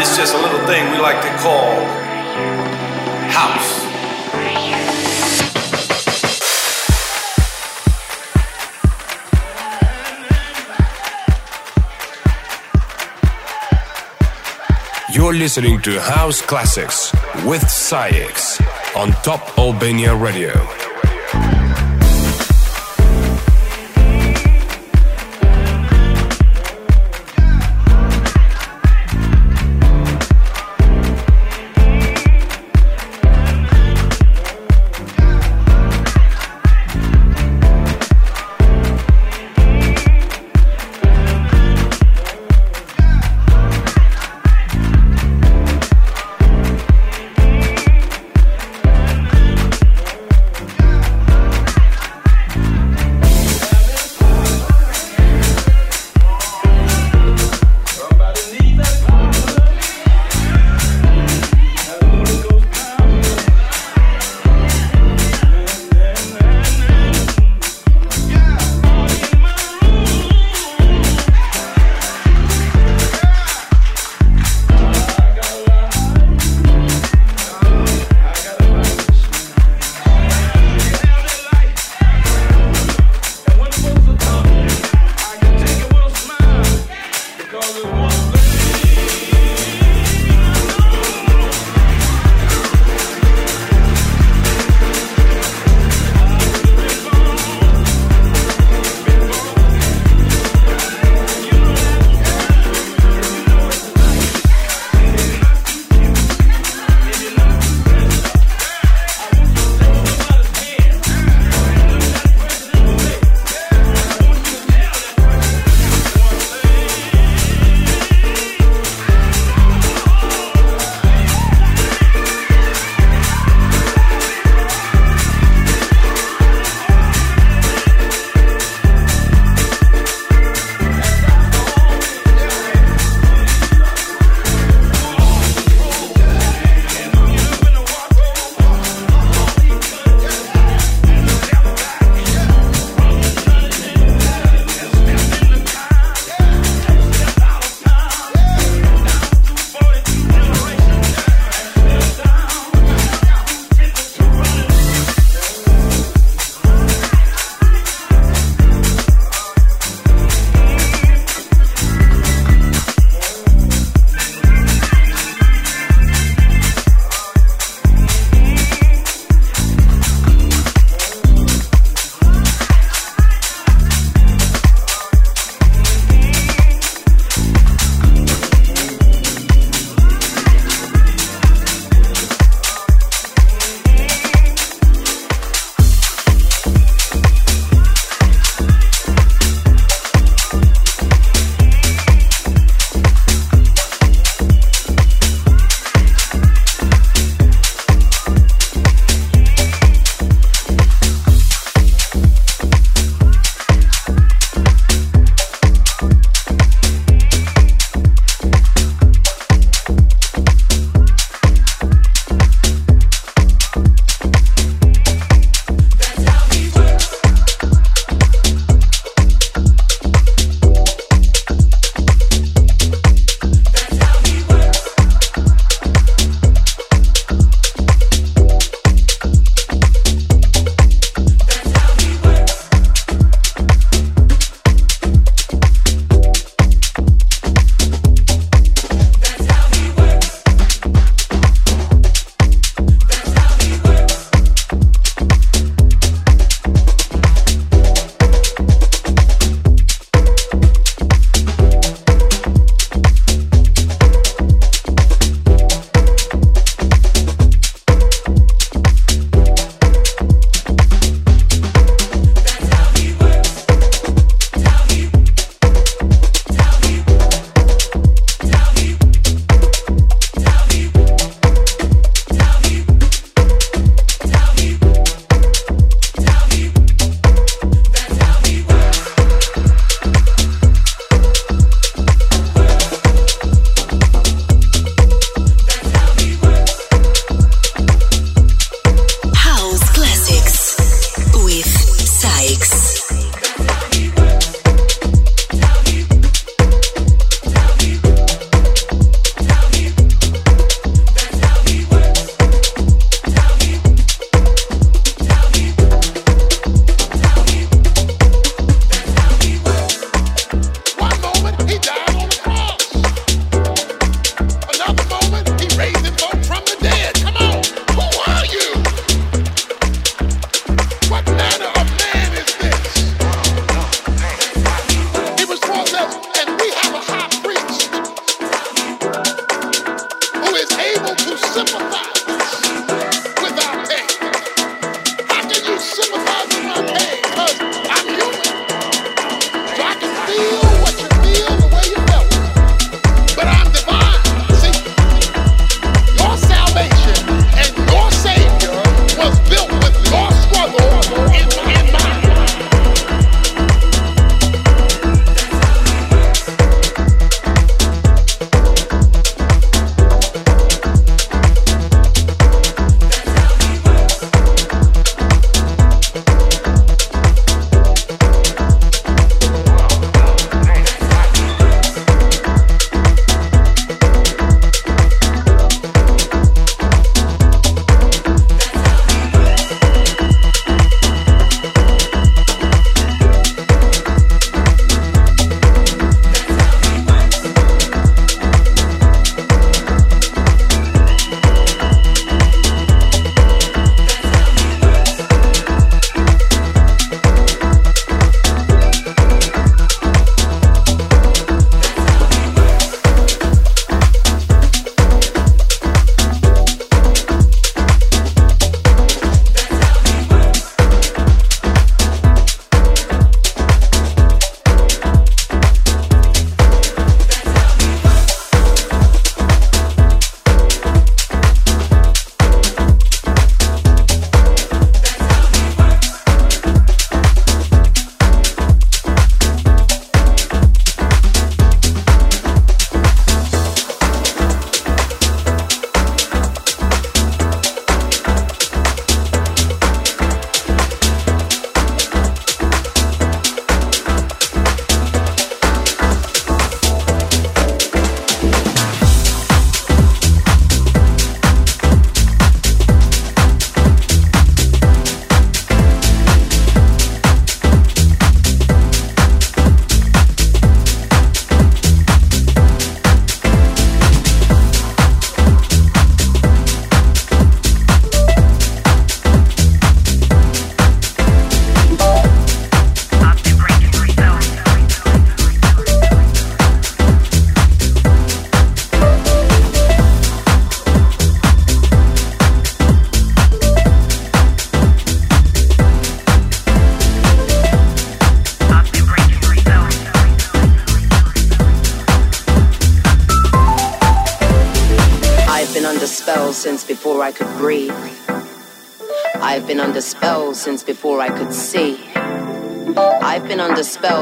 Is just a little thing we like to call house. You're listening to House Classics with SAIX on Top Albania Radio.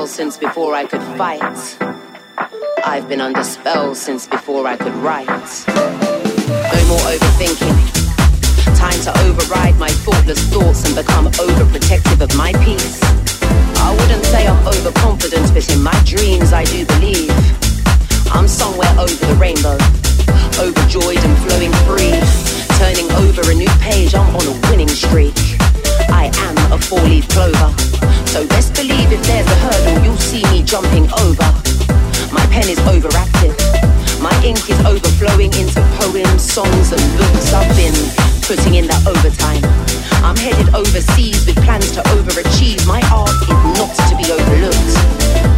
Since before I could fight. I've been under spell since before I could write. No more overthinking. Time to override my thoughtless thoughts and become overprotective of my peace. I wouldn't say I'm overconfident, but in my dreams I do believe I'm somewhere over the rainbow, overjoyed and flowing free, turning over a new page. I'm on a winning streak. I am a four-leaf clover. So best believe if there's a hurdle, you'll see me jumping over. My pen is overactive. My ink is overflowing into poems, songs, and books. I've been putting in that overtime. I'm headed overseas with plans to overachieve. My art is not to be overlooked.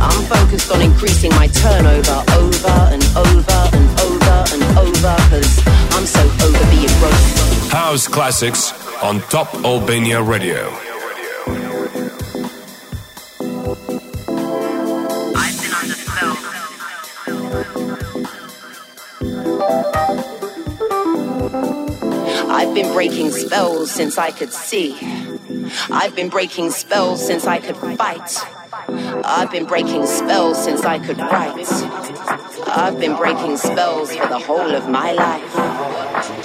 I'm focused on increasing my turnover over and over and over and over, cause I'm so over being broke. House Classics on Top Albania Radio. I've been breaking spells since I could see. I've been breaking spells since I could fight. I've been breaking spells since I could write. I've been breaking spells for the whole of my life.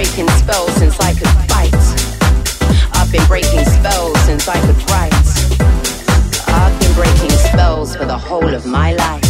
breaking spells since I could fight. I've been breaking spells since I could write. I've been breaking spells for the whole of my life.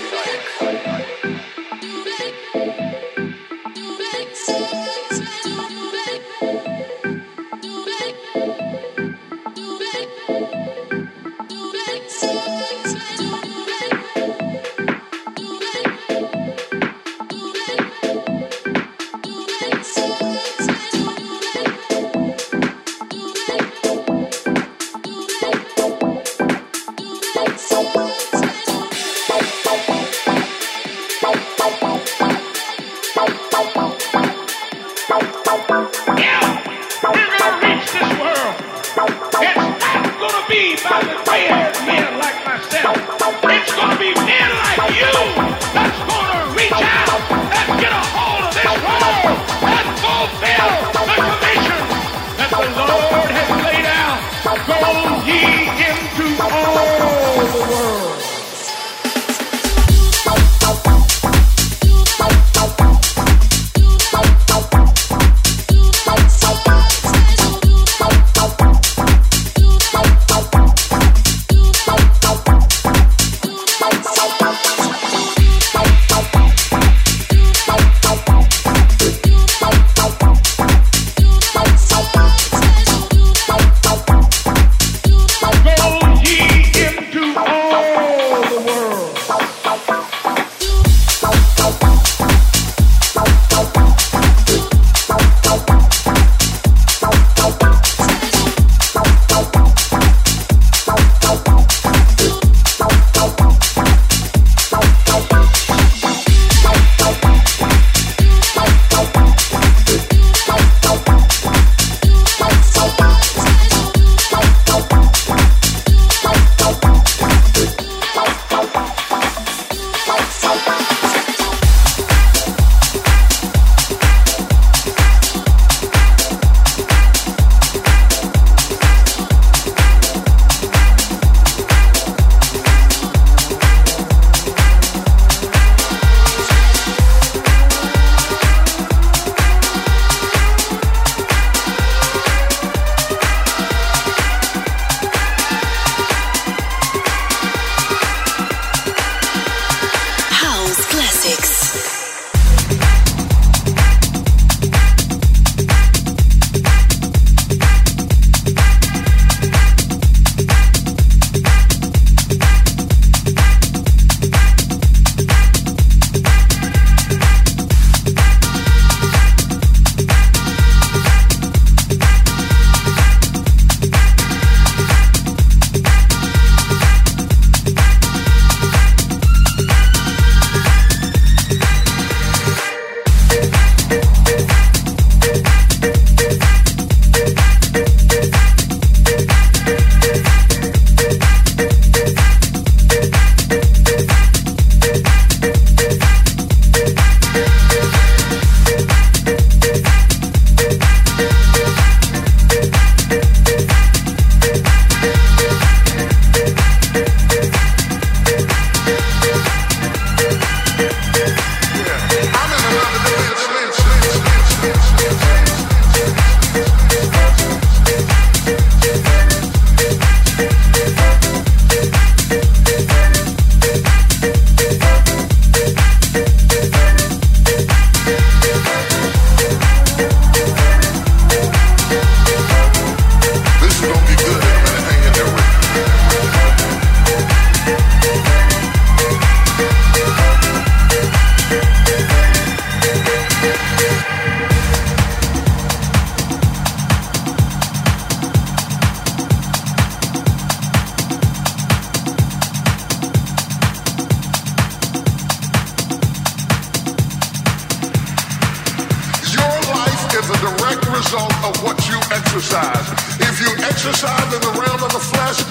Exercise in the realm of the flesh,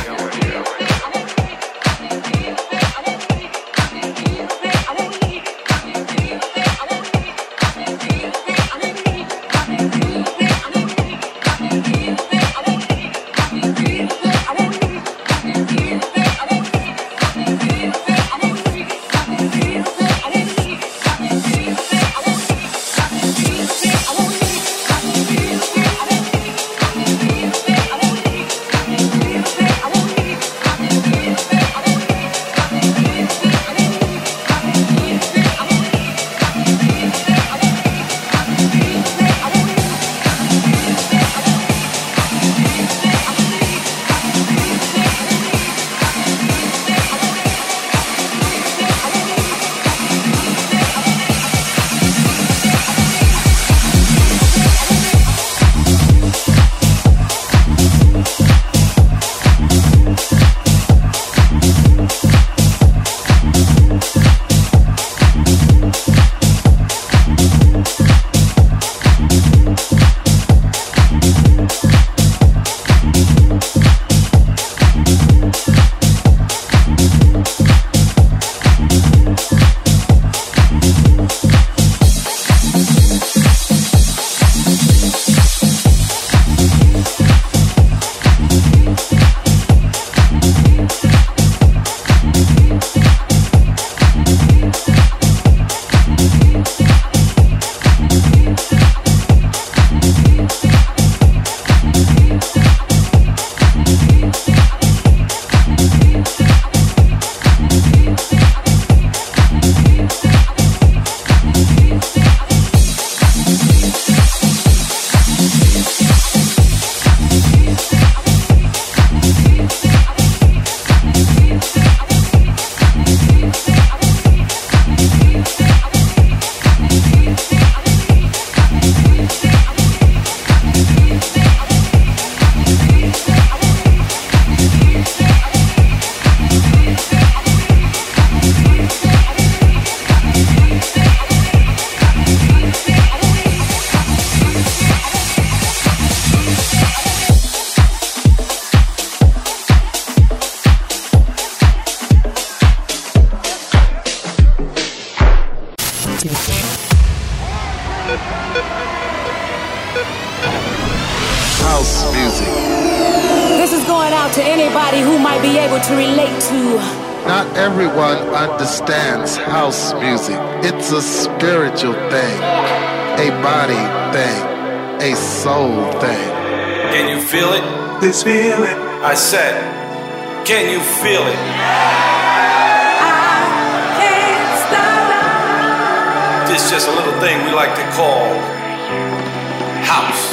We like to call house.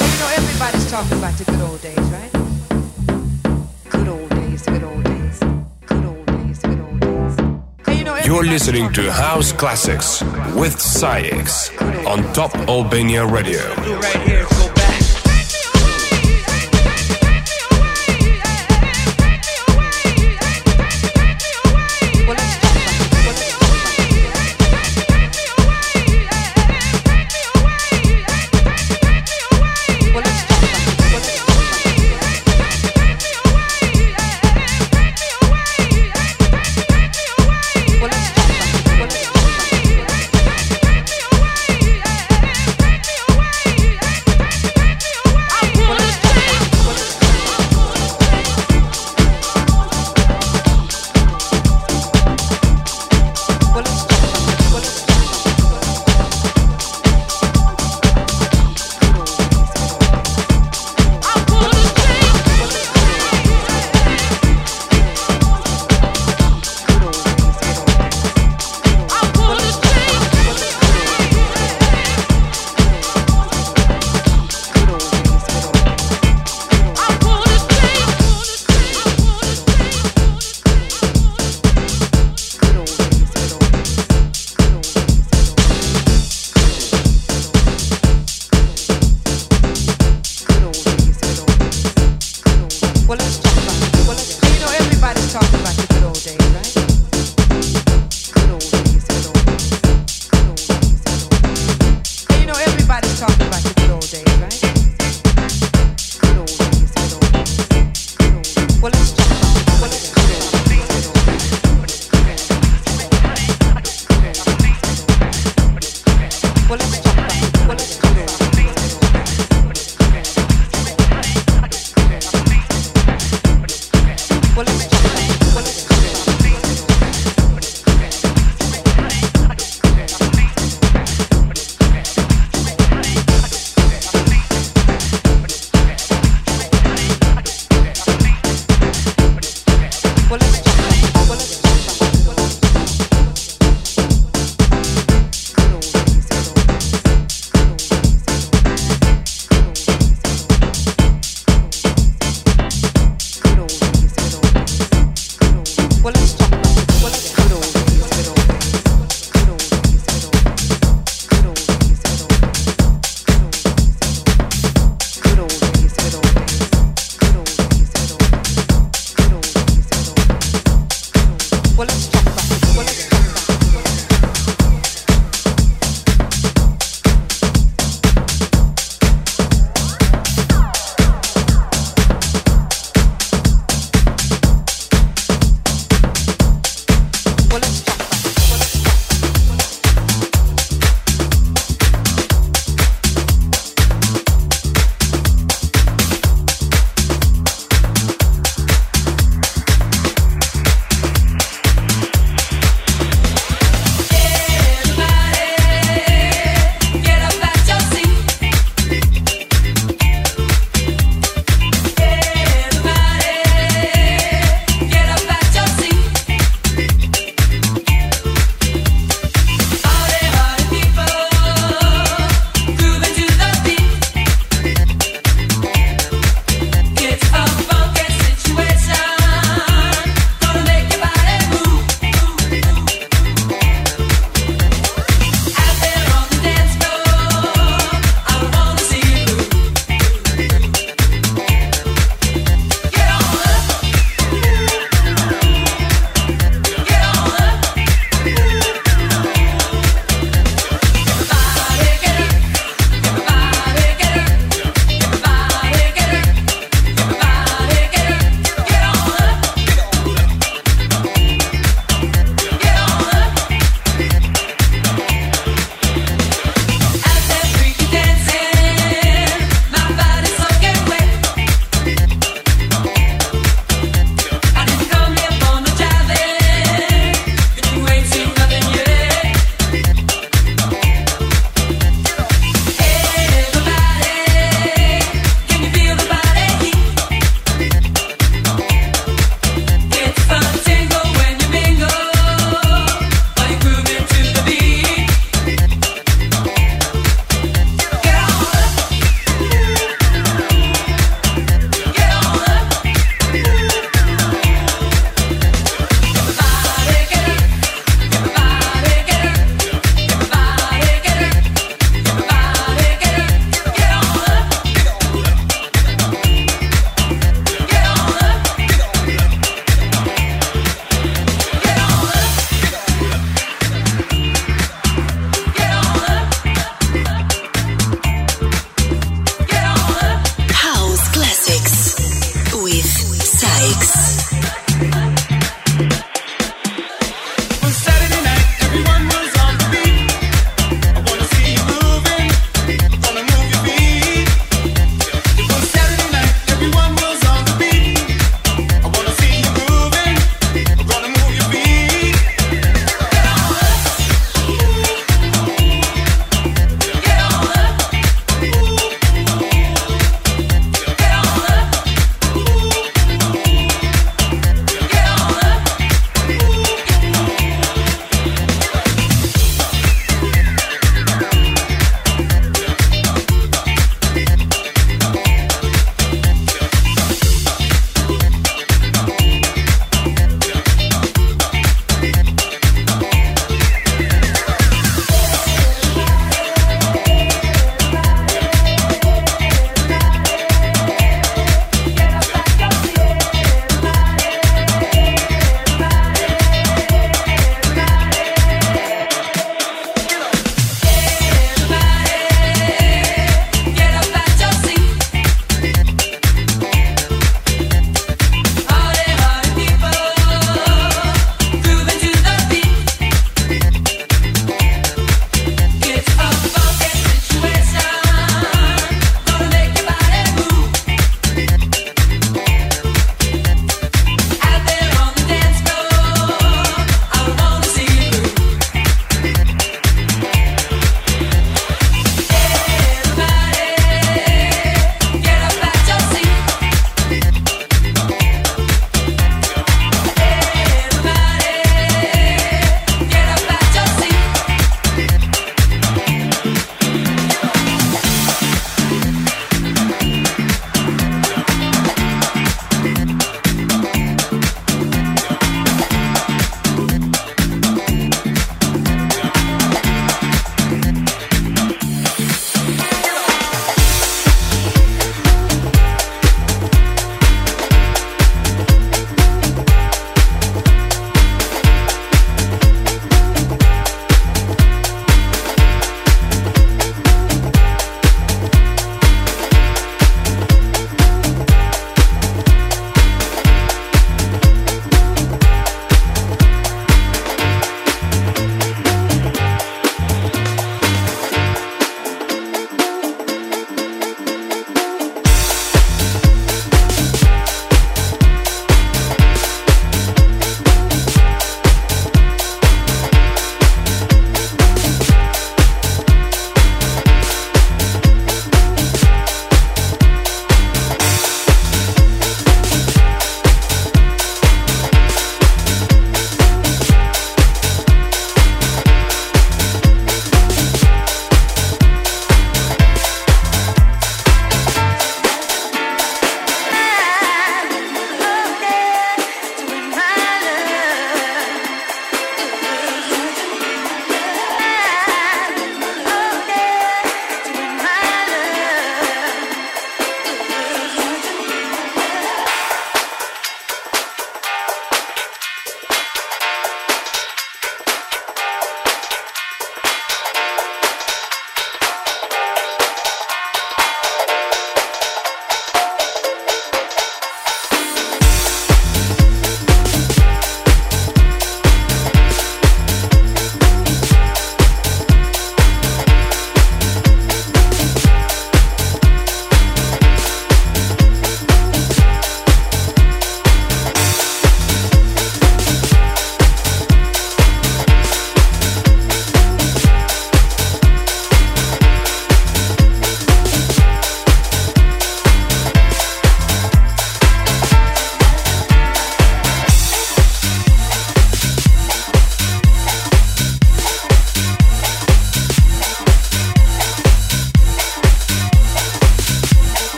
You know, everybody's talking about the good old days, right? Good old days, good old days. Good old days, good old days. Hey, you know, You're listening to House Classics with SAIX on Top Albania Radio. Right here,